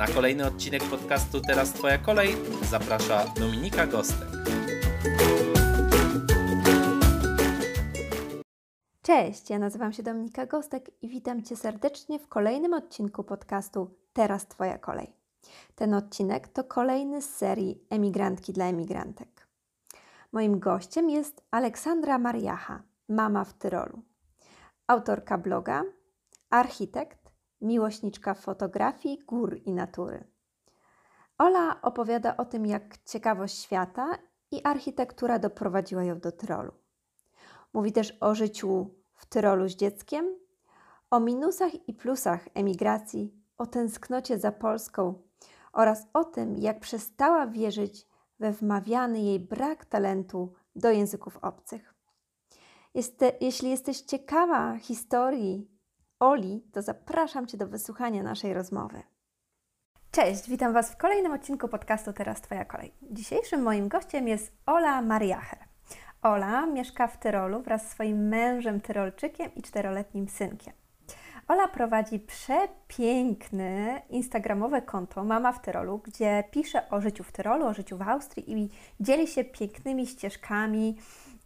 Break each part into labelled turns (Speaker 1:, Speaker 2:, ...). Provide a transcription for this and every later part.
Speaker 1: Na kolejny odcinek podcastu Teraz Twoja kolej zaprasza Dominika Gostek.
Speaker 2: Cześć, ja nazywam się Dominika Gostek i witam Cię serdecznie w kolejnym odcinku podcastu Teraz Twoja kolej. Ten odcinek to kolejny z serii Emigrantki dla emigrantek. Moim gościem jest Aleksandra Mariacha, mama w Tyrolu. Autorka bloga, architekt, miłośniczka fotografii, gór i natury. Ola opowiada o tym, jak ciekawość świata i architektura doprowadziła ją do Tyrolu. Mówi też o życiu w Tyrolu z dzieckiem, o minusach i plusach emigracji, o tęsknocie za Polską oraz o tym, jak przestała wierzyć we wmawiany jej brak talentu do języków obcych. Jeśli jesteś ciekawa historii Oli, to zapraszam Cię do wysłuchania naszej rozmowy. Cześć, witam Was w kolejnym odcinku podcastu Teraz Twoja kolej. Dzisiejszym moim gościem jest Ola Mariacher. Ola mieszka w Tyrolu wraz z swoim mężem Tyrolczykiem i czteroletnim synkiem. Ola prowadzi przepiękne instagramowe konto Mama w Tyrolu, gdzie pisze o życiu w Tyrolu, o życiu w Austrii i dzieli się pięknymi ścieżkami,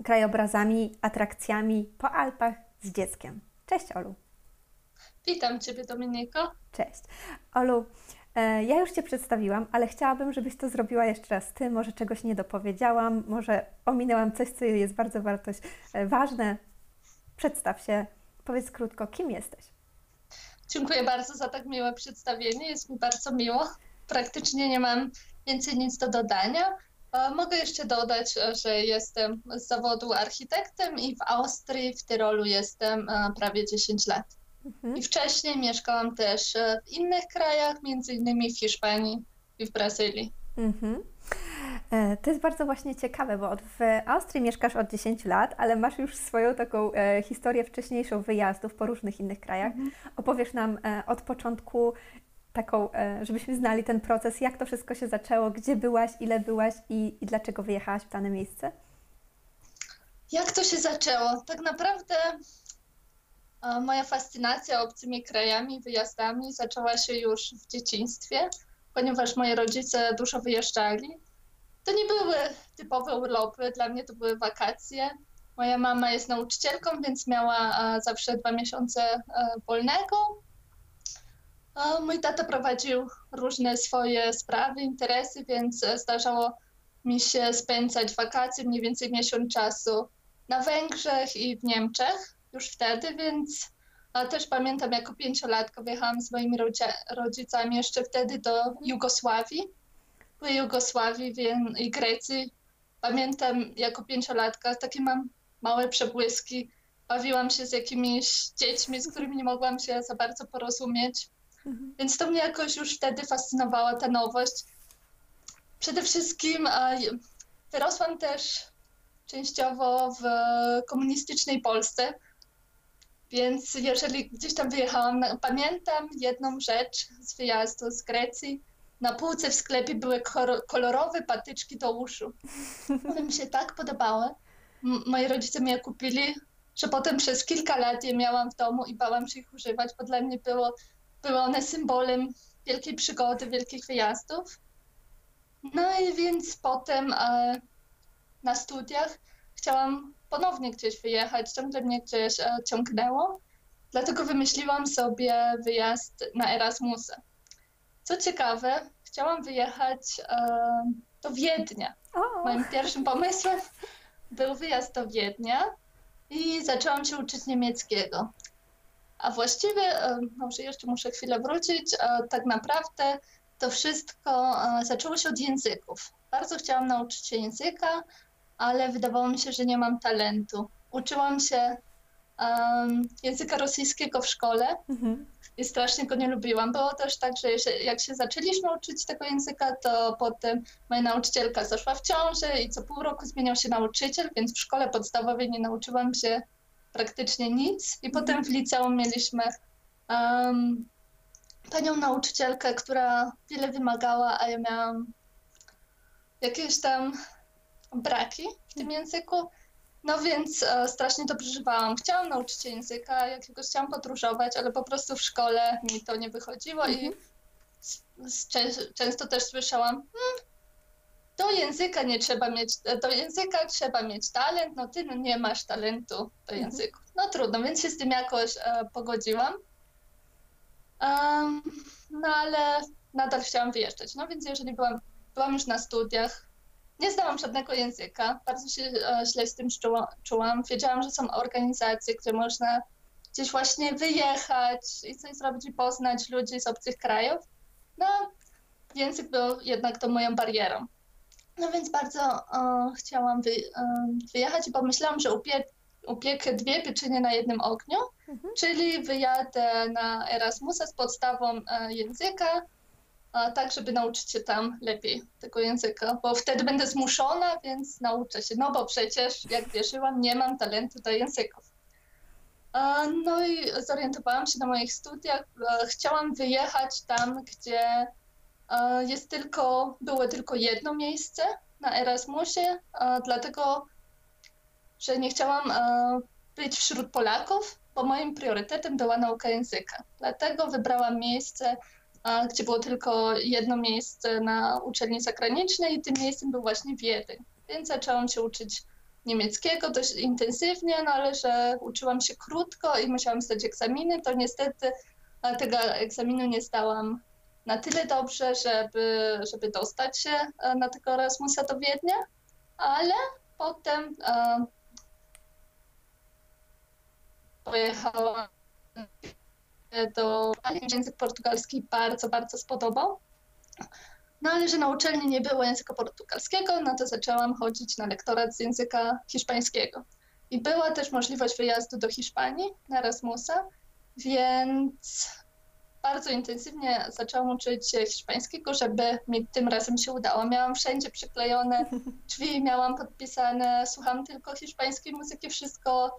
Speaker 2: krajobrazami, atrakcjami po Alpach z dzieckiem. Cześć Olu.
Speaker 3: Witam Ciebie, Dominiko.
Speaker 2: Cześć. Olu, e, ja już Cię przedstawiłam, ale chciałabym, żebyś to zrobiła jeszcze raz Ty. Może czegoś nie dopowiedziałam, może ominęłam coś, co jest bardzo wartość, e, ważne. Przedstaw się, powiedz krótko, kim jesteś.
Speaker 3: Dziękuję bardzo za tak miłe przedstawienie. Jest mi bardzo miło. Praktycznie nie mam więcej nic do dodania. E, mogę jeszcze dodać, że jestem z zawodu architektem i w Austrii, w Tyrolu jestem prawie 10 lat. Mhm. I wcześniej mieszkałam też e, w innych krajach, między innymi w Hiszpanii i w Brazylii. Mhm.
Speaker 2: E, to jest bardzo właśnie ciekawe, bo w Austrii mieszkasz od 10 lat, ale masz już swoją taką e, historię wcześniejszą wyjazdów po różnych innych krajach. Mhm. Opowiesz nam od początku taką, żebyśmy znali ten proces, jak to wszystko się zaczęło, gdzie byłaś, ile byłaś i, i dlaczego wyjechałaś w dane miejsce?
Speaker 3: Jak to się zaczęło? Tak naprawdę Moja fascynacja obcymi krajami, wyjazdami zaczęła się już w dzieciństwie, ponieważ moi rodzice dużo wyjeżdżali. To nie były typowe urlopy, dla mnie to były wakacje. Moja mama jest nauczycielką, więc miała zawsze dwa miesiące e, wolnego. Mój tata prowadził różne swoje sprawy, interesy, więc zdarzało mi się spędzać wakacje mniej więcej miesiąc czasu na Węgrzech i w Niemczech już wtedy, więc też pamiętam jako pięciolatka wjechałam z moimi rodzicami jeszcze wtedy do Jugosławii, po Jugosławii i Grecji. Pamiętam jako pięciolatka, takie mam małe przebłyski. Bawiłam się z jakimiś dziećmi, z którymi nie mogłam się za bardzo porozumieć. Mhm. Więc to mnie jakoś już wtedy fascynowała ta nowość. Przede wszystkim wyrosłam też częściowo w komunistycznej Polsce, więc jeżeli gdzieś tam wyjechałam, pamiętam jedną rzecz z wyjazdu z Grecji. Na półce w sklepie były kolorowe patyczki do uszu. One mi się tak podobały. Moi rodzice mi je kupili, że potem przez kilka lat je miałam w domu i bałam się ich używać, bo dla mnie było, były one symbolem wielkiej przygody, wielkich wyjazdów. No i więc potem e, na studiach chciałam ponownie gdzieś wyjechać, ciągle mnie gdzieś e, ciągnęło. Dlatego wymyśliłam sobie wyjazd na Erasmusa. Co ciekawe, chciałam wyjechać e, do Wiednia. Oh. Moim pierwszym pomysłem był wyjazd do Wiednia i zaczęłam się uczyć niemieckiego. A właściwie, e, może jeszcze muszę chwilę wrócić, tak naprawdę to wszystko zaczęło się od języków. Bardzo chciałam nauczyć się języka, ale wydawało mi się, że nie mam talentu. Uczyłam się um, języka rosyjskiego w szkole
Speaker 2: Mhm.
Speaker 3: i strasznie go nie lubiłam. Było też tak, że jak się zaczęliśmy uczyć tego języka, to potem moja nauczycielka zaszła w ciążę i co pół roku zmieniał się nauczyciel, więc w szkole podstawowej nie nauczyłam się praktycznie nic. I potem w liceum mieliśmy um, panią nauczycielkę, która wiele wymagała, a ja miałam jakieś tam braki w tym języku. No więc e, strasznie to przeżywałam. Chciałam nauczyć się języka, jakiegoś chciałam podróżować, ale po prostu w szkole mi to nie wychodziło i z, z, czę- często też słyszałam, hmm, do języka nie trzeba mieć, do języka trzeba mieć talent, no ty no nie masz talentu do
Speaker 2: Mhm.
Speaker 3: języku. No trudno, więc się z tym jakoś e, pogodziłam. Em, no ale nadal chciałam wyjeżdżać. No więc jeżeli byłam, byłam już na studiach, nie znałam żadnego języka, bardzo się e, źle z tym czuła, czułam. Wiedziałam, że są organizacje, gdzie można gdzieś właśnie wyjechać i coś zrobić i poznać ludzi z obcych krajów. No, język był jednak tą moją barierą. No więc bardzo e, chciałam wy, e, wyjechać i pomyślałam, że upie, upiekę dwie pieczenie na jednym ogniu,
Speaker 2: Mhm.
Speaker 3: czyli wyjadę na Erasmusa z podstawą e, języka, tak, żeby nauczyć się tam lepiej tego języka, bo wtedy będę zmuszona, więc nauczę się, no bo przecież, jak wierzyłam, nie mam talentu do języków. No i zorientowałam się na moich studiach, chciałam wyjechać tam, gdzie jest tylko, było tylko jedno miejsce na Erasmusie, dlatego, że nie chciałam być wśród Polaków, bo moim priorytetem była nauka języka. Dlatego wybrałam miejsce, gdzie było tylko jedno miejsce na uczelni zagranicznej i tym miejscem był właśnie Wiedeń. Więc zaczęłam się uczyć niemieckiego dość intensywnie, no ale że uczyłam się krótko i musiałam zdać egzaminy, to niestety a, tego egzaminu nie zdałam na tyle dobrze, żeby, żeby dostać się e, na tego Erasmusa do Wiednia, ale potem e, pojechałam do język portugalski bardzo, bardzo spodobał. No ale że na uczelni nie było języka portugalskiego, no to zaczęłam chodzić na lektorat z języka hiszpańskiego. I była też możliwość wyjazdu do Hiszpanii na Erasmusa, więc bardzo intensywnie zaczęłam uczyć się hiszpańskiego, żeby mi tym razem się udało. Miałam wszędzie przyklejone drzwi, miałam podpisane, słucham tylko hiszpańskiej muzyki, wszystko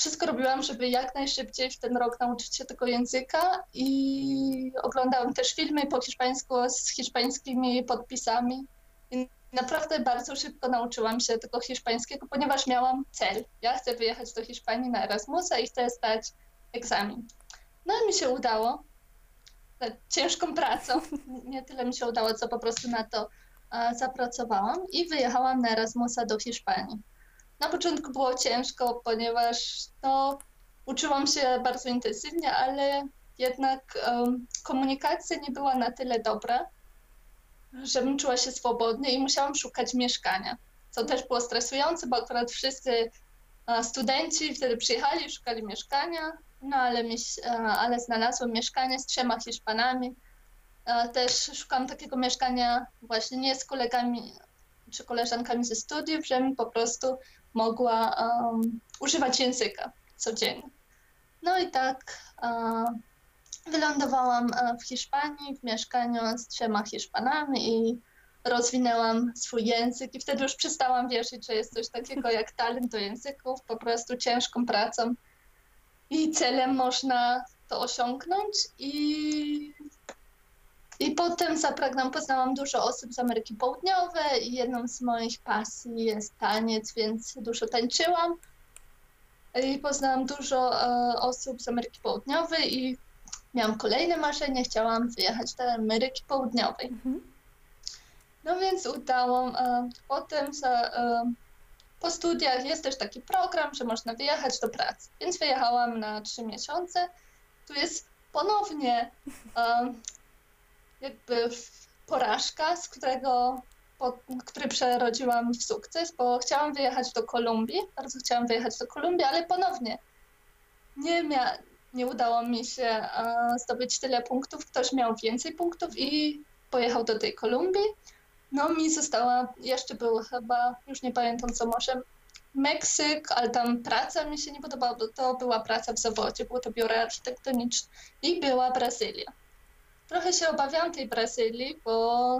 Speaker 3: wszystko robiłam, żeby jak najszybciej w ten rok nauczyć się tego języka i oglądałam też filmy po hiszpańsku z hiszpańskimi podpisami. I naprawdę bardzo szybko nauczyłam się tego hiszpańskiego, ponieważ miałam cel. Ja chcę wyjechać do Hiszpanii na Erasmusa i chcę zdać egzamin. No i mi się udało. Tak, Ciężką pracą. Nie tyle mi się udało, co po prostu na to e, zapracowałam i wyjechałam na Erasmusa do Hiszpanii. Na początku było ciężko, ponieważ no, uczyłam się bardzo intensywnie, ale jednak um, komunikacja nie była na tyle dobra, żebym czuła się swobodnie i musiałam szukać mieszkania, co też było stresujące, bo akurat wszyscy e, studenci wtedy przyjechali i szukali mieszkania, no ale, mi, e, ale znalazłam mieszkanie z trzema Hiszpanami. E, Też szukałam takiego mieszkania właśnie nie z kolegami czy koleżankami ze studiów, żebym po prostu mogła um, używać języka codziennie. No i tak e, wylądowałam e, w Hiszpanii w mieszkaniu z trzema Hiszpanami i rozwinęłam swój język i wtedy już przestałam wierzyć, że jest coś takiego jak talent do języków, po prostu ciężką pracą i celem można to osiągnąć i i potem zapragnęłam, poznałam dużo osób z Ameryki Południowej i jedną z moich pasji jest taniec, więc dużo tańczyłam. I poznałam dużo e, osób z Ameryki Południowej i miałam kolejne marzenie, chciałam wyjechać do Ameryki Południowej.
Speaker 2: Mhm.
Speaker 3: No więc udało. E, potem za, e, po studiach jest też taki program, że można wyjechać do pracy. Więc wyjechałam na trzy miesiące. Tu jest ponownie jakby porażka, z którego, po, który przerodziłam w sukces, bo chciałam wyjechać do Kolumbii, bardzo chciałam wyjechać do Kolumbii, ale ponownie nie, mia, nie udało mi się zdobyć tyle punktów. Ktoś miał więcej punktów i pojechał do tej Kolumbii. No mi została, jeszcze był chyba, już nie pamiętam co, może Meksyk, ale tam praca mi się nie podobała, bo to była praca w zawodzie, było to biuro architektoniczne i była Brazylia. Trochę się obawiałam tej Brazylii, bo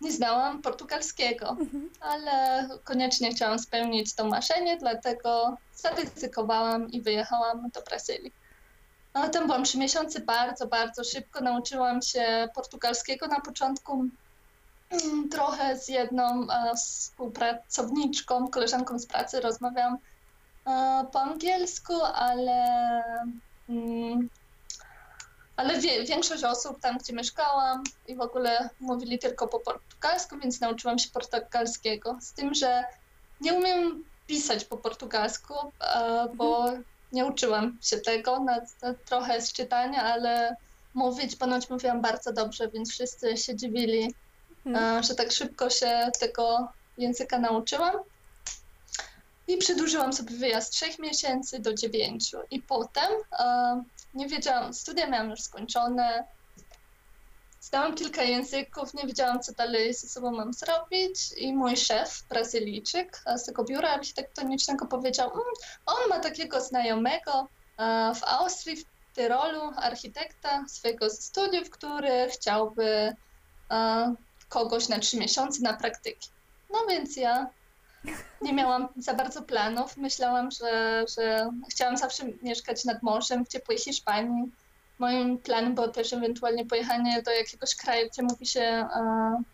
Speaker 3: nie znałam portugalskiego,
Speaker 2: Mhm.
Speaker 3: ale koniecznie chciałam spełnić to marzenie, dlatego zaryzykowałam i wyjechałam do Brazylii. No, tam byłam trzy miesiące, bardzo, bardzo szybko nauczyłam się portugalskiego na początku. Mm, Trochę z jedną e, współpracowniczką, koleżanką z pracy rozmawiałam e, po angielsku, ale, mm, ale wie, większość osób tam, gdzie mieszkałam i w ogóle mówili tylko po portugalsku, więc nauczyłam się portugalskiego. Z tym, że nie umiem pisać po portugalsku, e, bo nie uczyłam się tego, na, na trochę z czytania, ale mówić ponoć mówiłam bardzo dobrze, więc wszyscy się dziwili,
Speaker 2: Mhm.
Speaker 3: e, że tak szybko się tego języka nauczyłam. I przedłużyłam sobie wyjazd z trzech miesięcy do dziewięciu. I potem e, nie wiedziałam, studia miałam już skończone, znałam kilka języków, nie wiedziałam, co dalej ze sobą mam zrobić. I mój szef, Brazylijczyk z tego biura architektonicznego, powiedział: "Mm, On ma takiego znajomego w Austrii, w Tyrolu, architekta swojego studiów, który chciałby kogoś na trzy miesiące na praktyki. No więc ja nie miałam za bardzo planów. Myślałam, że, że chciałam zawsze mieszkać nad morzem, w ciepłej Hiszpanii. Moim planem było też ewentualnie pojechanie do jakiegoś kraju, gdzie mówi się e,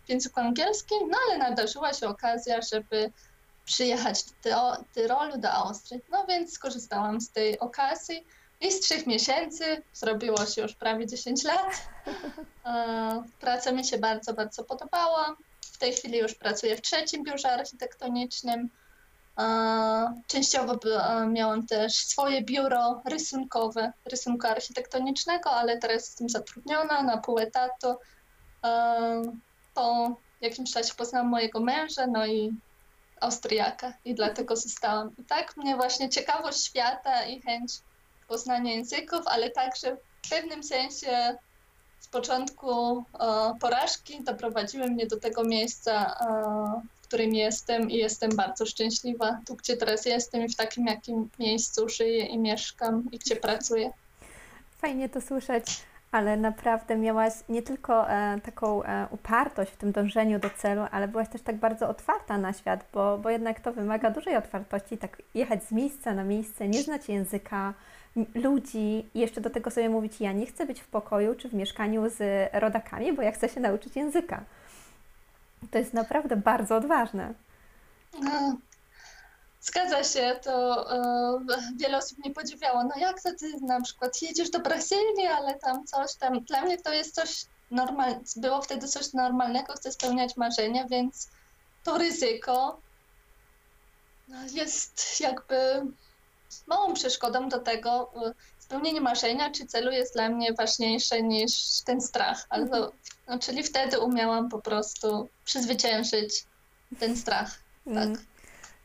Speaker 3: w języku angielskim, no ale nadarzyła się okazja, żeby przyjechać do Tyro- Tyrolu, do Austrii. No więc skorzystałam z tej okazji i z trzech miesięcy zrobiło się już prawie 10 lat. E, Praca mi się bardzo, bardzo podobała. Tej chwili już pracuję w trzecim biurze architektonicznym. Częściowo miałam też swoje biuro rysunkowe, rysunku architektonicznego, ale teraz jestem zatrudniona na pół etatu. Po jakimś czasie poznałam mojego męża, no i Austriaka i dlatego zostałam. I tak mnie właśnie ciekawość świata i chęć poznania języków, ale także w pewnym sensie z początku e, porażki doprowadziły mnie do tego miejsca, e, w którym jestem i jestem bardzo szczęśliwa tu, gdzie teraz jestem i w takim jakim miejscu żyję i mieszkam i gdzie pracuję.
Speaker 2: Fajnie to słyszeć, ale naprawdę miałaś nie tylko e, taką upartość w tym dążeniu do celu, ale byłaś też tak bardzo otwarta na świat, bo, bo jednak to wymaga dużej otwartości, tak jechać z miejsca na miejsce, nie znać języka, ludzi jeszcze do tego sobie mówić, ja nie chcę być w pokoju czy w mieszkaniu z rodakami, bo ja chcę się nauczyć języka. To jest naprawdę bardzo odważne.
Speaker 3: No, Zgadza się, to e, wiele osób mnie podziwiało. No jak to ty na przykład jedziesz do Brazylii, ale tam coś tam. Dla mnie to jest coś normalne, było wtedy coś normalnego, chcę spełniać marzenia, więc to ryzyko no, jest jakby małą przeszkodą do tego. e, Spełnienie marzenia czy celu jest dla mnie ważniejsze niż ten strach. Albo, no, czyli wtedy umiałam po prostu przezwyciężyć ten strach. Tak.
Speaker 2: Mm,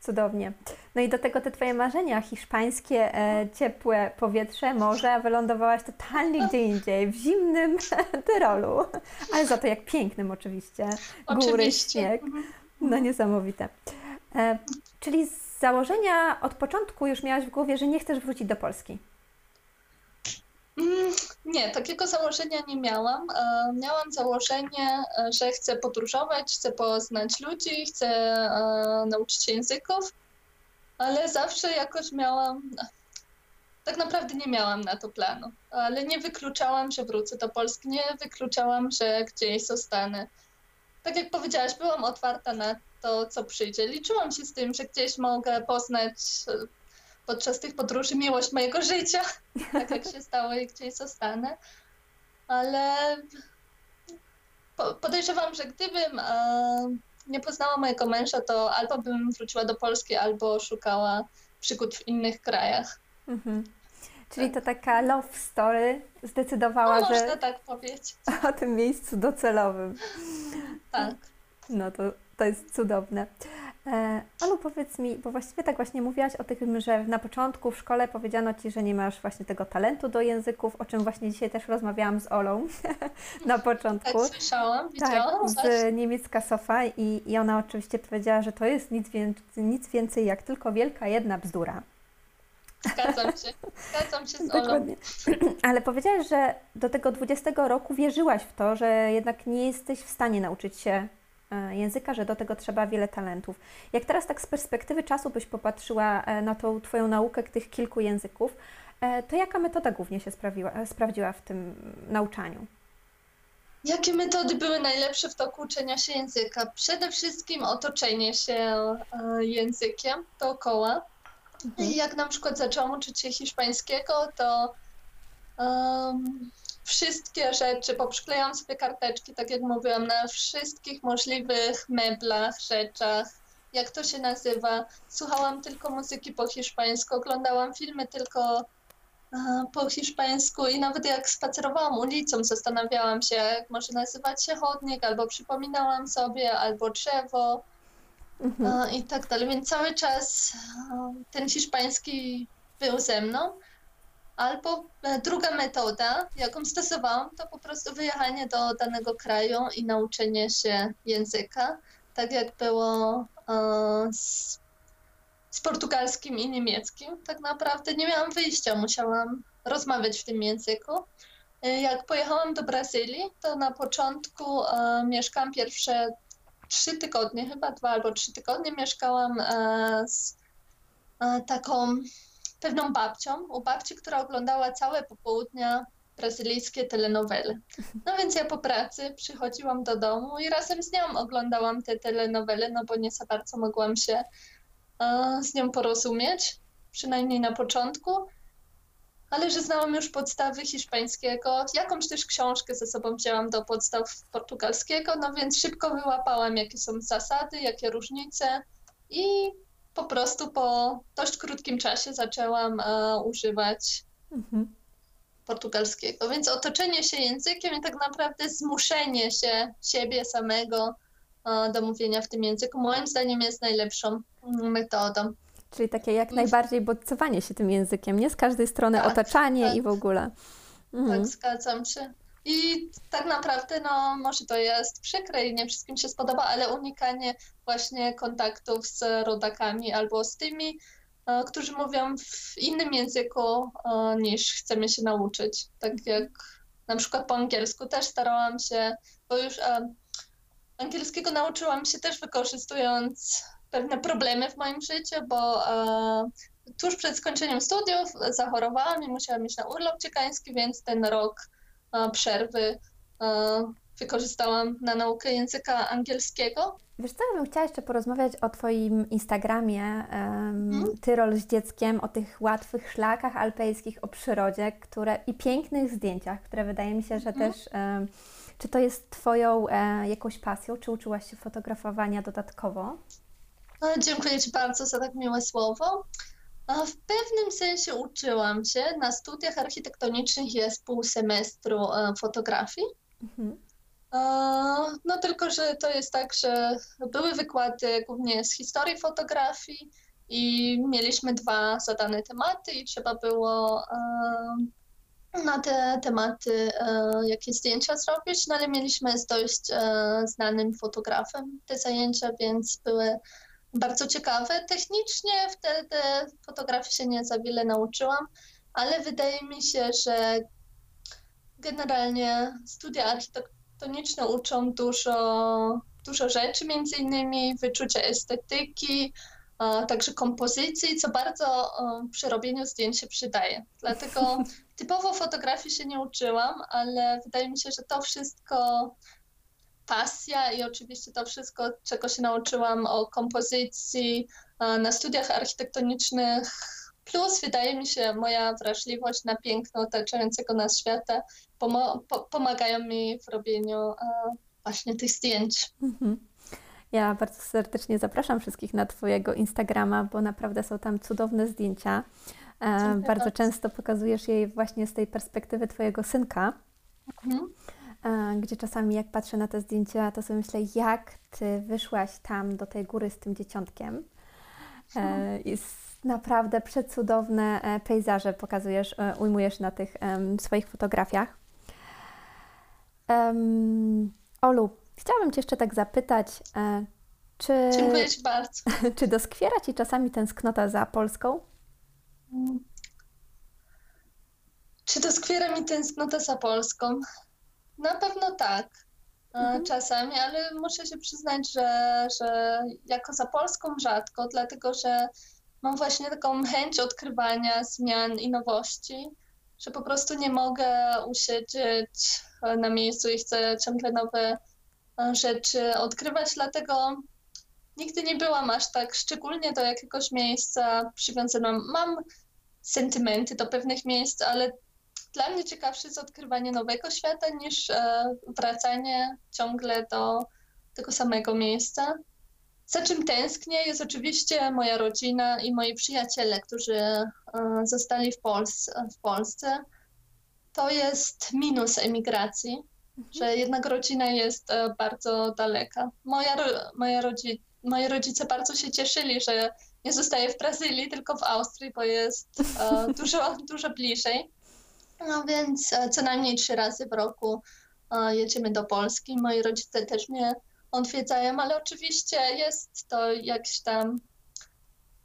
Speaker 2: Cudownie. No i do tego te Twoje marzenia, hiszpańskie, e, ciepłe powietrze, morze, a wylądowałaś totalnie gdzie indziej, w zimnym Tyrolu, ale za to jak pięknym oczywiście. Góry,
Speaker 3: Oczywiście.
Speaker 2: śnieg, no niesamowite. E, czyli założenia od początku już miałaś w głowie, że nie chcesz wrócić do Polski.
Speaker 3: Mm, Nie, takiego założenia nie miałam. E, Miałam założenie, e, że chcę podróżować, chcę poznać ludzi, chcę e, nauczyć się języków, ale zawsze jakoś miałam. Tak naprawdę nie miałam na to planu, ale nie wykluczałam, że wrócę do Polski, nie wykluczałam, że gdzieś zostanę. Tak jak powiedziałaś, byłam otwarta na to, co przyjdzie. Liczyłam się z tym, że gdzieś mogę poznać e, podczas tych podróży miłość mojego życia tak jak się stało i gdzieś zostanę. Ale po, podejrzewam, że gdybym e, nie poznała mojego męża, to albo bym wróciła do Polski, albo szukała przygód w innych krajach.
Speaker 2: Mhm. Czyli to taka love story
Speaker 3: No,
Speaker 2: zdecydowała,
Speaker 3: można
Speaker 2: że
Speaker 3: tak powiedzieć.
Speaker 2: o tym miejscu docelowym.
Speaker 3: Tak.
Speaker 2: No to, to jest cudowne. E, Olu, powiedz mi, bo właściwie tak właśnie mówiłaś o tym, że na początku w szkole powiedziano Ci, że nie masz właśnie tego talentu do języków, o czym właśnie dzisiaj też rozmawiałam z Olą na początku.
Speaker 3: Tak słyszałam, widziałam.
Speaker 2: Tak, z niemiecka Sofa i, i ona oczywiście powiedziała, że to jest nic, więcej, nic więcej jak tylko wielka jedna bzdura.
Speaker 3: Zgadzam się, zgadzam się z Olą. Dokładnie.
Speaker 2: Ale powiedziałaś, że do tego 20 roku wierzyłaś w to, że jednak nie jesteś w stanie nauczyć się języka, że do tego trzeba wiele talentów. Jak teraz tak z perspektywy czasu byś popatrzyła e, na tą Twoją naukę tych kilku języków, e, to jaka metoda głównie się sprawiła, sprawdziła w tym nauczaniu?
Speaker 3: Jakie metody były najlepsze w toku uczenia się języka? Przede wszystkim otoczenie się językiem dookoła. Mhm. Jak na przykład zaczęłam uczyć się hiszpańskiego, to um, wszystkie rzeczy, poprzyklejałam sobie karteczki, tak jak mówiłam, na wszystkich możliwych meblach, rzeczach, jak to się nazywa. Słuchałam tylko muzyki po hiszpańsku, oglądałam filmy tylko po hiszpańsku i nawet jak spacerowałam ulicą, zastanawiałam się, jak może nazywać się chodnik, albo przypominałam sobie, albo drzewo mhm. i tak dalej. Więc cały czas ten hiszpański był ze mną. Albo e, druga metoda, jaką stosowałam, to po prostu wyjechanie do danego kraju i nauczenie się języka, tak jak było z, z portugalskim i niemieckim. Tak naprawdę nie miałam wyjścia, musiałam rozmawiać w tym języku. E, jak pojechałam do Brazylii, to na początku e, mieszkałam pierwsze trzy tygodnie, chyba dwa albo trzy tygodnie mieszkałam e, z e, taką pewną babcią, u babci, która oglądała całe popołudnia brazylijskie telenowele. No więc ja po pracy przychodziłam do domu i razem z nią oglądałam te telenowele, no bo nie za bardzo mogłam się e, z nią porozumieć, przynajmniej na początku ale że znałam już podstawy hiszpańskiego, jakąś też książkę ze sobą wzięłam do podstaw portugalskiego, no więc szybko wyłapałam, jakie są zasady, jakie różnice i po prostu po dość krótkim czasie zaczęłam e, używać mhm. portugalskiego. Więc otoczenie się językiem i tak naprawdę zmuszenie się siebie samego e, do mówienia w tym języku, moim zdaniem jest najlepszą metodą.
Speaker 2: Czyli takie jak najbardziej bodźcowanie się tym językiem, nie z każdej strony tak, otaczanie tak. i w ogóle.
Speaker 3: Mhm. Tak, zgadzam się. I tak naprawdę, no, może to jest przykre i nie wszystkim się spodoba, ale unikanie właśnie kontaktów z rodakami albo z tymi, e, którzy mówią w innym języku e, niż chcemy się nauczyć. Tak jak na przykład po angielsku też starałam się, bo już e, angielskiego nauczyłam się też wykorzystując pewne problemy w moim życiu, bo tuż przed skończeniem studiów zachorowałam i musiałam iść na urlop ciekański, więc ten rok przerwy e, wykorzystałam na naukę języka angielskiego.
Speaker 2: Wiesz co, ja bym chciała jeszcze porozmawiać o Twoim Instagramie um, hmm? Tyrol z dzieckiem, o tych łatwych szlakach alpejskich, o przyrodzie które, i pięknych zdjęciach, które wydaje mi się, że hmm? też... Um, czy to jest Twoją e, jakąś pasją? Czy uczyłaś się fotografowania dodatkowo?
Speaker 3: Dziękuję Ci bardzo za tak miłe słowo. W pewnym sensie uczyłam się. Na studiach architektonicznych jest pół semestru e, fotografii. Mhm. No tylko, że to jest tak, że były wykłady głównie z historii fotografii i mieliśmy dwa zadane tematy i trzeba było e, na te tematy e, jakieś zdjęcia zrobić, no ale mieliśmy z dość znanym fotografem te zajęcia, więc były bardzo ciekawe. Technicznie wtedy fotografii się nie za wiele nauczyłam, ale wydaje mi się, że generalnie studia architektoniczne uczą dużo, dużo rzeczy, między innymi wyczucia estetyki, także kompozycji, co bardzo przy robieniu zdjęć się przydaje. Dlatego typowo fotografii się nie uczyłam, ale wydaje mi się, że to wszystko pasja i oczywiście to wszystko, czego się nauczyłam o kompozycji na studiach architektonicznych, plus wydaje mi się moja wrażliwość na piękno otaczającego nas świata pomo po pomagają mi w robieniu właśnie tych zdjęć. Mhm.
Speaker 2: Ja bardzo serdecznie zapraszam wszystkich na Twojego Instagrama, bo naprawdę są tam cudowne zdjęcia. E, bardzo, bardzo często pokazujesz je właśnie z tej perspektywy Twojego synka. Mhm. E, gdzie czasami jak patrzę na te zdjęcia, to sobie myślę, jak ty wyszłaś tam do tej góry z tym dzieciątkiem. E, jest naprawdę przecudowne e, pejzaże pokazujesz, ujmujesz na tych swoich fotografiach. Olu, chciałabym Cię jeszcze tak zapytać, czy,
Speaker 3: Dziękuję Ci bardzo.
Speaker 2: czy doskwiera Ci czasami tęsknota za Polską? Mm.
Speaker 3: Czy doskwiera mi tęsknota za Polską? Na pewno tak. E, mhm. Czasami, ale muszę się przyznać, że, że jako za Polską rzadko, dlatego że mam właśnie taką chęć odkrywania zmian i nowości, że po prostu nie mogę usiedzieć na miejscu i chcę ciągle nowe e, rzeczy odkrywać, dlatego nigdy nie byłam aż tak szczególnie do jakiegoś miejsca przywiązana. Mam sentymenty do pewnych miejsc, ale dla mnie ciekawsze jest odkrywanie nowego świata niż e, wracanie ciągle do tego samego miejsca. Za czym tęsknię jest oczywiście moja rodzina i moi przyjaciele, którzy e, zostali w, Polsce, w Polsce. To jest minus emigracji, mhm. że jednak rodzina jest e, bardzo daleka. Moja, moja rodzi, moi rodzice bardzo się cieszyli, że nie zostaję w Brazylii, tylko w Austrii, bo jest dużo, dużo bliżej. No więc e, co najmniej trzy razy w roku e, jedziemy do Polski. Moi rodzice też mnie odwiedzają, ale oczywiście jest to jakiś tam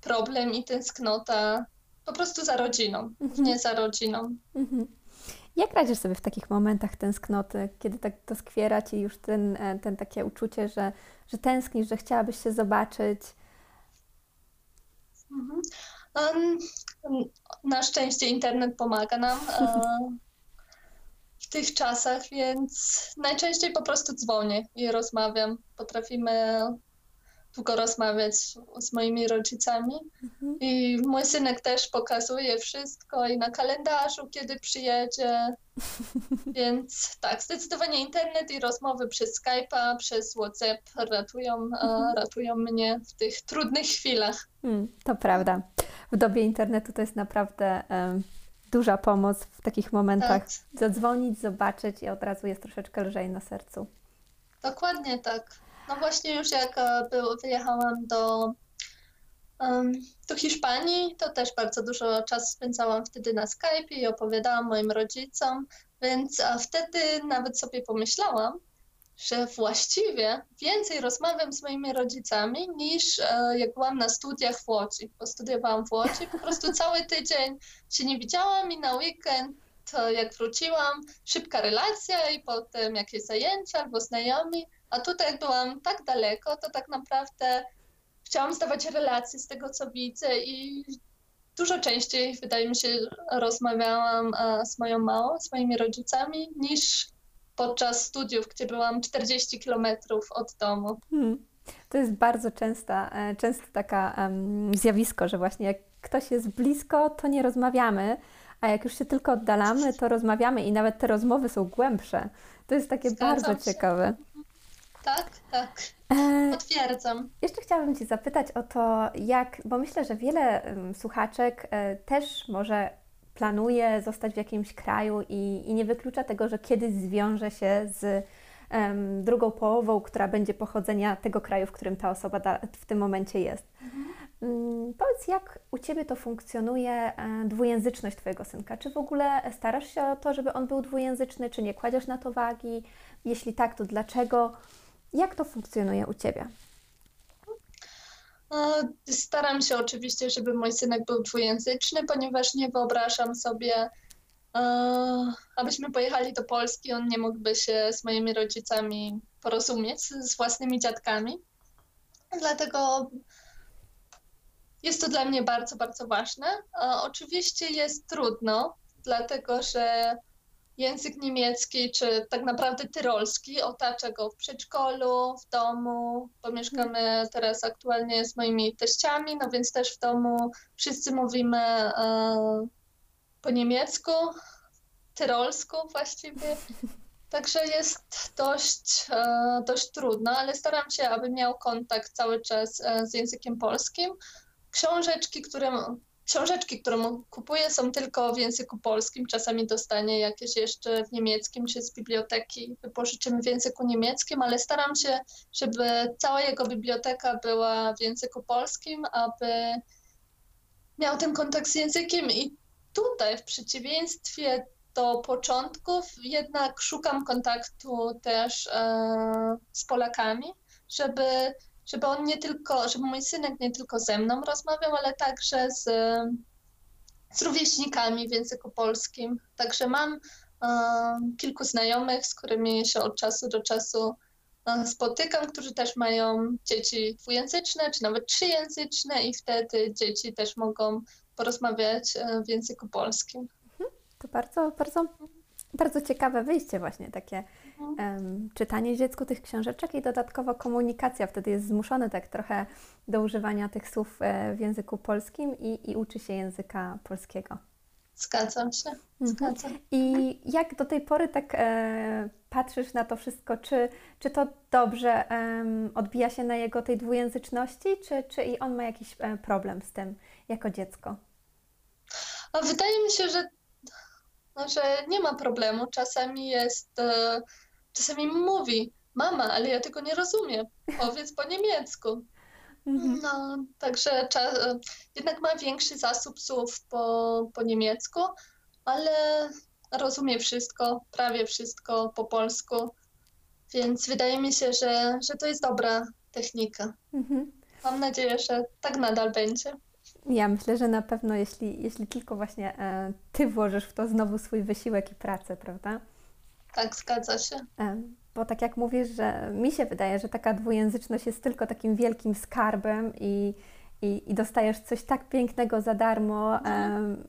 Speaker 3: problem i tęsknota po prostu za rodziną, mhm. nie za rodziną. Mhm.
Speaker 2: Jak radzisz sobie w takich momentach tęsknoty, kiedy tak doskwiera Ci już ten, e, ten takie uczucie, że, że tęsknisz, że chciałabyś się zobaczyć?
Speaker 3: Mhm. Na szczęście internet pomaga nam e, w tych czasach, więc najczęściej po prostu dzwonię i rozmawiam. Potrafimy długo rozmawiać z moimi rodzicami. Mhm. I mój synek też pokazuje wszystko i na kalendarzu, kiedy przyjedzie. Więc tak, zdecydowanie internet i rozmowy przez Skype'a, przez WhatsApp ratują, mhm. ratują mnie w tych trudnych chwilach.
Speaker 2: Hmm, to prawda. W dobie internetu to jest naprawdę um, duża pomoc w takich momentach. Tak. Zadzwonić, zobaczyć i od razu jest troszeczkę lżej na sercu.
Speaker 3: Dokładnie tak. No właśnie już jak e, był, wyjechałam do, um, do Hiszpanii, to też bardzo dużo czasu spędzałam wtedy na Skype i opowiadałam moim rodzicom, więc wtedy nawet sobie pomyślałam, że właściwie więcej rozmawiam z moimi rodzicami niż e, jak byłam na studiach w Łodzi, bo studiowałam w Łodzi, po prostu cały tydzień się nie widziałam i na weekend jak wróciłam, szybka relacja i potem jakieś zajęcia albo znajomi, a tutaj jak byłam tak daleko, to tak naprawdę chciałam zdawać relacje z tego, co widzę i dużo częściej, wydaje mi się, rozmawiałam e, z moją małą, z moimi rodzicami, niż podczas studiów, gdzie byłam 40 kilometrów od domu. Hmm.
Speaker 2: To jest bardzo częsta, e, często taka um, zjawisko, że właśnie jak ktoś jest blisko, to nie rozmawiamy, a jak już się tylko oddalamy, to rozmawiamy i nawet te rozmowy są głębsze. To jest takie Zgadzam bardzo się. ciekawe.
Speaker 3: Tak, tak. E, Potwierdzam.
Speaker 2: Jeszcze chciałabym Cię zapytać o to, jak, bo myślę, że wiele um, słuchaczek e, też może planuje zostać w jakimś kraju i, i nie wyklucza tego, że kiedyś zwiąże się z um, drugą połową, która będzie pochodzenia tego kraju, w którym ta osoba da, w tym momencie jest. Mhm. Um, powiedz, jak u Ciebie to funkcjonuje, e, dwujęzyczność Twojego synka? Czy w ogóle starasz się o to, żeby on był dwujęzyczny, czy nie kładziesz na to wagi? Jeśli tak, to dlaczego? Jak to funkcjonuje u Ciebie?
Speaker 3: Staram się oczywiście, żeby mój synek był dwujęzyczny, ponieważ nie wyobrażam sobie, abyśmy pojechali do Polski, on nie mógłby się z moimi rodzicami porozumieć, z własnymi dziadkami. Dlatego jest to dla mnie bardzo, bardzo ważne. Oczywiście jest trudno, dlatego że język niemiecki, czy tak naprawdę tyrolski otacza go w przedszkolu, w domu, bo mieszkamy teraz aktualnie z moimi teściami, no więc też w domu wszyscy mówimy e, po niemiecku, tyrolsku właściwie. Także jest dość, e, dość trudno, ale staram się, aby miał kontakt cały czas e, z językiem polskim. Książeczki, które książeczki, które kupuję, są tylko w języku polskim. Czasami dostanie jakieś jeszcze w niemieckim, czy z biblioteki wypożyczymy w języku niemieckim, ale staram się, żeby cała jego biblioteka była w języku polskim, aby miał ten kontakt z językiem i tutaj w przeciwieństwie do początków jednak szukam kontaktu też e, z Polakami, żeby żeby on nie tylko, żeby mój synek nie tylko ze mną rozmawiał, ale także z, z rówieśnikami w języku polskim. Także mam um, kilku znajomych, z którymi się od czasu do czasu um, spotykam, którzy też mają dzieci dwujęzyczne, czy nawet trzyjęzyczne i wtedy dzieci też mogą porozmawiać um, w języku polskim.
Speaker 2: Mhm. To bardzo, bardzo, bardzo ciekawe wyjście właśnie takie um, czytanie dziecku tych książeczek i dodatkowo komunikacja. Wtedy jest zmuszony tak trochę do używania tych słów e, w języku polskim i, i uczy się języka polskiego.
Speaker 3: Zgadzam się. Mhm. Zgadzam.
Speaker 2: I jak do tej pory tak e, patrzysz na to wszystko, czy, czy to dobrze e, odbija się na jego tej dwujęzyczności, czy, czy i on ma jakiś e, problem z tym jako dziecko?
Speaker 3: A wydaje mi się, że, że nie ma problemu. Czasami jest e, czasami mówi, mama, ale ja tego nie rozumiem, powiedz po niemiecku. Mhm. No, także jednak ma większy zasób słów po, po niemiecku, ale rozumie wszystko, prawie wszystko po polsku, więc wydaje mi się, że, że to jest dobra technika. Mhm. Mam nadzieję, że tak nadal będzie.
Speaker 2: Ja myślę, że na pewno, jeśli, jeśli tylko właśnie e, ty włożysz w to znowu swój wysiłek i pracę, prawda?
Speaker 3: Tak, zgadza się.
Speaker 2: Bo tak jak mówisz, że mi się wydaje, że taka dwujęzyczność jest tylko takim wielkim skarbem i, i, i dostajesz coś tak pięknego za darmo, um,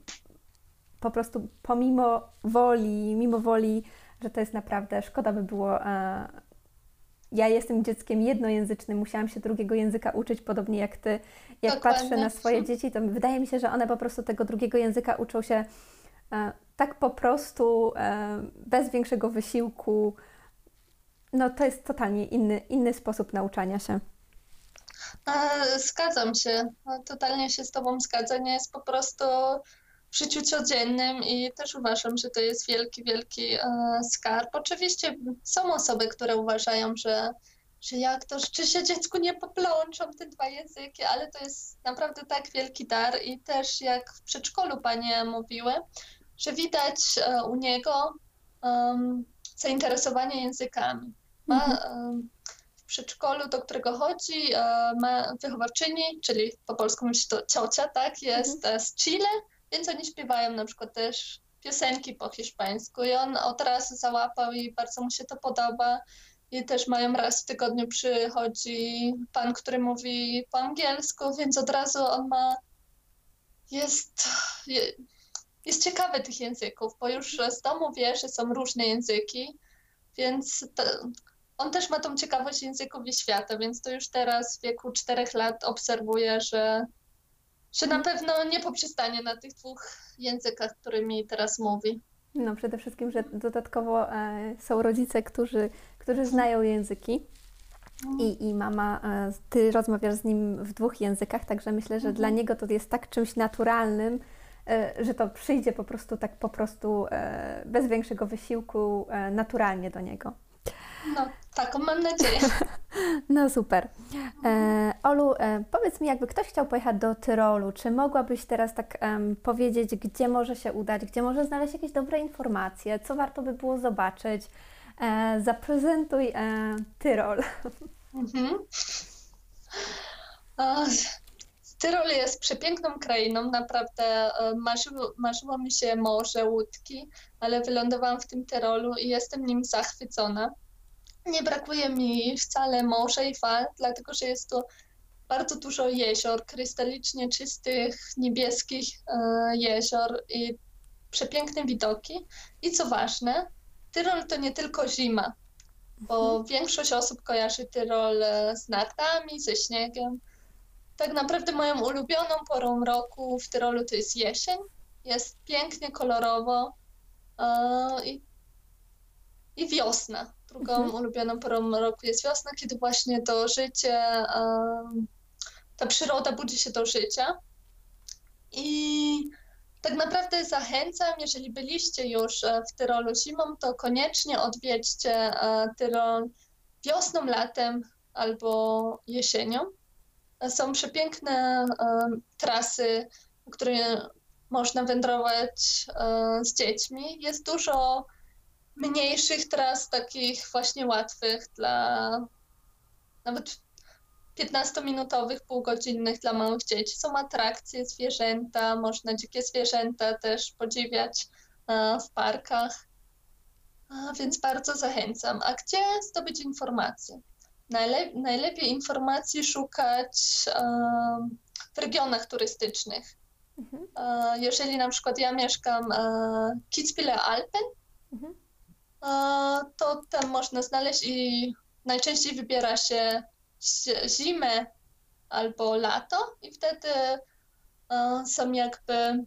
Speaker 2: po prostu pomimo woli, mimo woli, że to jest naprawdę, szkoda by było. Uh, ja jestem dzieckiem jednojęzycznym, musiałam się drugiego języka uczyć, podobnie jak ty. Jak Dokładnie. patrzę na swoje dzieci, to wydaje mi się, że one po prostu tego drugiego języka uczą się E, tak po prostu, e, bez większego wysiłku. No to jest totalnie inny, inny sposób nauczania się.
Speaker 3: E, zgadzam się. Totalnie się z Tobą zgadzam. Jest po prostu w życiu codziennym i też uważam, że to jest wielki, wielki skarb. Oczywiście są osoby, które uważają, że, że jak to, czy się dziecku nie poplączą te dwa języki, ale to jest naprawdę tak wielki dar i też jak w przedszkolu Panie mówiły, że widać e, u niego um, zainteresowanie językami. Ma um, w przedszkolu, do którego chodzi, um, ma wychowawczyni, czyli po polsku myśli to ciocia, tak, jest mhm. z Chile, więc oni śpiewają na przykład też piosenki po hiszpańsku i on od razu załapał i bardzo mu się to podoba. I też mają raz w tygodniu przychodzi pan, który mówi po angielsku, więc od razu on ma jest jest ciekawy tych języków, bo już z domu wie, że są różne języki, więc to, on też ma tą ciekawość języków i świata, więc to już teraz w wieku czterech lat obserwuję, że, że na pewno nie poprzestanie na tych dwóch językach, którymi teraz mówi.
Speaker 2: No przede wszystkim, że dodatkowo e, są rodzice, którzy, którzy znają języki. Mm. I, I mama, e, ty rozmawiasz z nim w dwóch językach, także myślę, że dla mhm. niego to jest tak czymś naturalnym, że to przyjdzie po prostu tak po prostu e, bez większego wysiłku e, naturalnie do niego.
Speaker 3: No, taką mam nadzieję.
Speaker 2: No super. E, Olu, e, powiedz mi, jakby ktoś chciał pojechać do Tyrolu, czy mogłabyś teraz tak um, powiedzieć, gdzie może się udać, gdzie może znaleźć jakieś dobre informacje, co warto by było zobaczyć? E, zaprezentuj Tyrol. Mhm.
Speaker 3: Tyrol jest przepiękną krainą, naprawdę e, marzyło, marzyło mi się morze, łódki, ale wylądowałam w tym Tyrolu i jestem nim zachwycona. Nie brakuje mi wcale morza i fal, dlatego że jest tu bardzo dużo jezior, krystalicznie czystych, niebieskich e, jezior i przepiękne widoki. I co ważne, Tyrol to nie tylko zima, bo mhm. większość osób kojarzy Tyrol e, z nartami, ze śniegiem, tak naprawdę moją ulubioną porą roku w Tyrolu to jest jesień. Jest pięknie, kolorowo yy, i, i wiosna. Drugą mhm. ulubioną porą roku jest wiosna, kiedy właśnie to życie, yy, ta przyroda budzi się do życia. I tak naprawdę zachęcam, jeżeli byliście już e, w Tyrolu zimą, to koniecznie odwiedźcie e, Tyrol wiosną, latem albo jesienią. Są przepiękne trasy, które można wędrować z dziećmi. Jest dużo mniejszych tras, takich właśnie łatwych dla nawet 15-minutowych, półgodzinnych dla małych dzieci. Są atrakcje, zwierzęta, można dzikie zwierzęta też podziwiać e, w parkach, więc bardzo zachęcam. A gdzie zdobyć informacje? Najlep najlepiej informacji szukać w regionach turystycznych. Mhm. E, jeżeli na przykład ja mieszkam w Kitzbühel Alpen, mhm. to tam można znaleźć i najczęściej wybiera się zimę albo lato i wtedy e, są jakby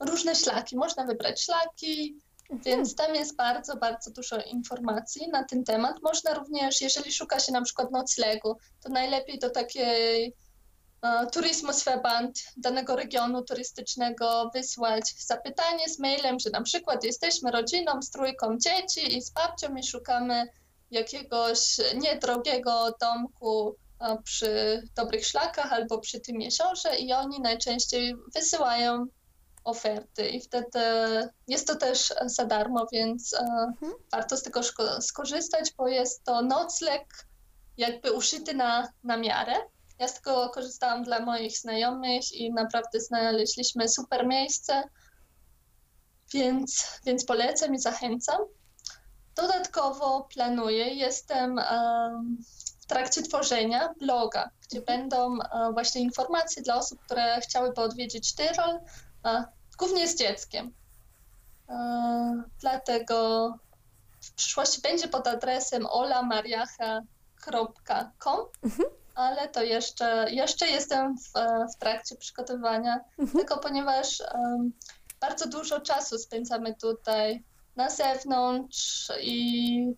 Speaker 3: różne szlaki. Można wybrać szlaki. Więc tam jest bardzo, bardzo dużo informacji na ten temat. Można również, jeżeli szuka się na przykład noclegu, to najlepiej do takiej uh, Tourismusverband danego regionu turystycznego wysłać zapytanie z mailem, że na przykład jesteśmy rodziną z trójką dzieci i z babcią i szukamy jakiegoś niedrogiego domku przy dobrych szlakach albo przy tym jeziorze i oni najczęściej wysyłają oferty i wtedy jest to też za darmo, więc mhm. warto z tego skorzystać, bo jest to nocleg jakby uszyty na, na miarę. Ja z tego korzystałam dla moich znajomych i naprawdę znaleźliśmy super miejsce, więc, więc polecam i zachęcam. Dodatkowo planuję, jestem w trakcie tworzenia bloga, gdzie mhm. będą e, właśnie informacje dla osób, które chciałyby odwiedzić Tyrol, głównie z dzieckiem. E, dlatego w przyszłości będzie pod adresem olamariacha.com, mhm. ale to jeszcze, jeszcze jestem w, w trakcie przygotowania mhm. tego, ponieważ um, bardzo dużo czasu spędzamy tutaj na zewnątrz i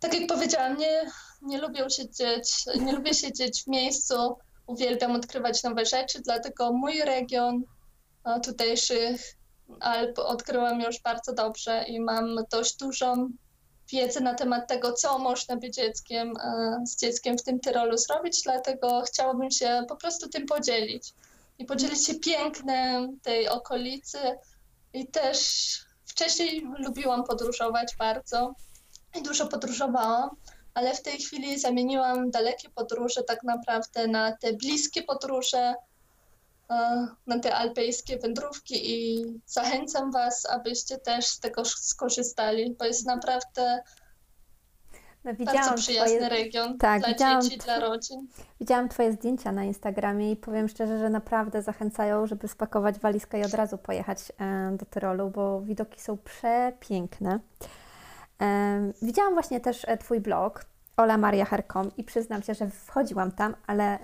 Speaker 3: tak jak powiedziałam, nie, nie lubię siedzieć, nie lubię siedzieć w miejscu, uwielbiam odkrywać nowe rzeczy, dlatego mój region tutejszych Alp odkryłam już bardzo dobrze i mam dość dużą wiedzę na temat tego, co można by dzieckiem, z dzieckiem w tym Tyrolu zrobić, dlatego chciałabym się po prostu tym podzielić i podzielić się pięknem tej okolicy. I też Wcześniej lubiłam podróżować bardzo i dużo podróżowałam, ale w tej chwili zamieniłam dalekie podróże tak naprawdę na te bliskie podróże, e, na te alpejskie wędrówki i zachęcam Was, abyście też z tego skorzystali, bo jest naprawdę no, bardzo przyjazny twoje... region tak, dla dzieci, dla rodzin.
Speaker 2: Widziałam Twoje zdjęcia na Instagramie i powiem szczerze, że naprawdę zachęcają, żeby spakować walizkę i od razu pojechać e, do Tyrolu, bo widoki są przepiękne. E, widziałam właśnie też e, Twój blog olamariaher.com i przyznam się, że wchodziłam tam, ale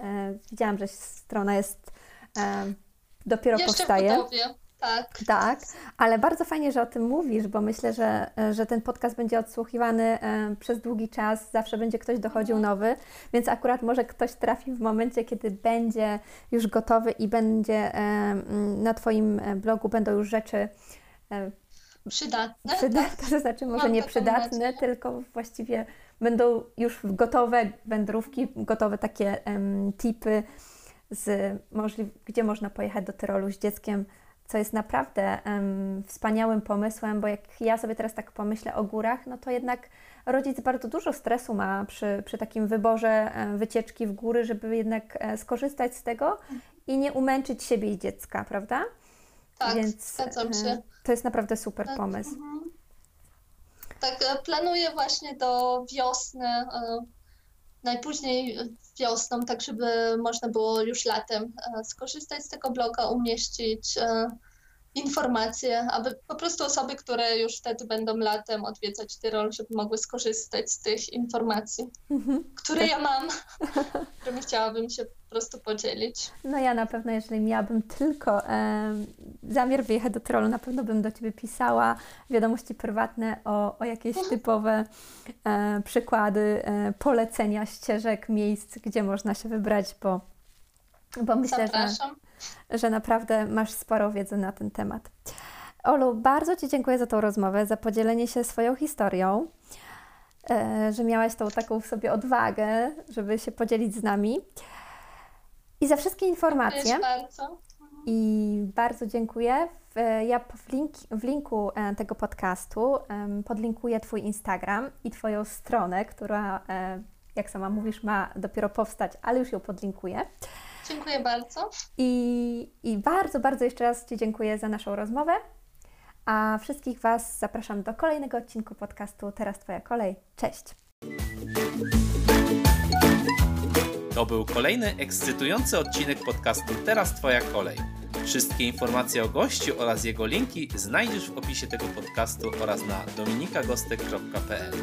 Speaker 2: widziałam, że strona jest dopiero
Speaker 3: Jeszcze
Speaker 2: powstaje.
Speaker 3: Budowie. Tak.
Speaker 2: Tak, ale bardzo fajnie, że o tym mówisz, bo myślę, że, że ten podcast będzie odsłuchiwany e, przez długi czas, zawsze będzie ktoś dochodził mhm. nowy, więc akurat może ktoś trafi w momencie, kiedy będzie już gotowy i będzie e, na Twoim e, blogu będą już rzeczy
Speaker 3: przydatne.
Speaker 2: Przydatne, to znaczy może Mam nie przydatne, tylko właściwie będą już gotowe wędrówki, gotowe takie um, tipy, z, gdzie można pojechać do Tyrolu z dzieckiem co jest naprawdę um, wspaniałym pomysłem, bo jak ja sobie teraz tak pomyślę o górach, no to jednak rodzic bardzo dużo stresu ma przy, przy takim wyborze wycieczki w góry, żeby jednak e, skorzystać z tego i nie umęczyć siebie i dziecka, prawda?
Speaker 3: Tak, Więc zgadzam e, się.
Speaker 2: To jest naprawdę super tak, pomysł. Mhm.
Speaker 3: Tak, e, planuję właśnie do wiosny najpóźniej wiosną, tak żeby można było już latem e, skorzystać z tego bloga, umieścić e, informacje, aby po prostu osoby, które już wtedy będą latem odwiedzać Tyrol, żeby mogły skorzystać z tych informacji, mhm. które tak. ja mam, którymi chciałabym się po prostu podzielić.
Speaker 2: No ja na pewno, jeżeli miałabym tylko e, zamiar wyjechać do Tyrolu, na pewno bym do Ciebie pisała wiadomości prywatne o, o jakieś mhm. typowe e, przykłady, e, polecenia ścieżek, miejsc, gdzie można się wybrać, bo bo myślę,
Speaker 3: Zapraszam.
Speaker 2: że naprawdę masz sporo wiedzy na ten temat. Olu, bardzo Ci dziękuję za tą rozmowę, za podzielenie się swoją historią, e, że miałaś tą taką w sobie odwagę, żeby się podzielić z nami. I za wszystkie informacje.
Speaker 3: Bardzo.
Speaker 2: I bardzo dziękuję. W- Ja w, w linku e, tego podcastu podlinkuję Twój Instagram i Twoją stronę, która, e, jak sama mówisz, ma dopiero powstać, ale już ją podlinkuję.
Speaker 3: Dziękuję bardzo.
Speaker 2: I, I bardzo, bardzo jeszcze raz Ci dziękuję za naszą rozmowę. A wszystkich Was zapraszam do kolejnego odcinku podcastu Teraz Twoja kolej. Cześć!
Speaker 1: To był kolejny ekscytujący odcinek podcastu Teraz Twoja kolej. Wszystkie informacje o gościu oraz jego linki znajdziesz w opisie tego podcastu oraz na dominikagostek.pl.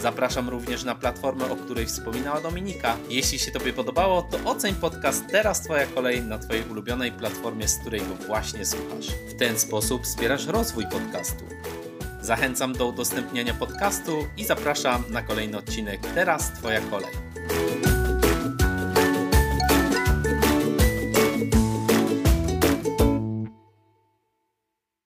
Speaker 1: Zapraszam również na platformę, o której wspominała Dominika. Jeśli się Tobie podobało, to oceń podcast Teraz Twoja kolej na Twojej ulubionej platformie, z której go właśnie słuchasz. W ten sposób wspierasz rozwój podcastu. Zachęcam do udostępniania podcastu i zapraszam na kolejny odcinek Teraz Twoja kolej.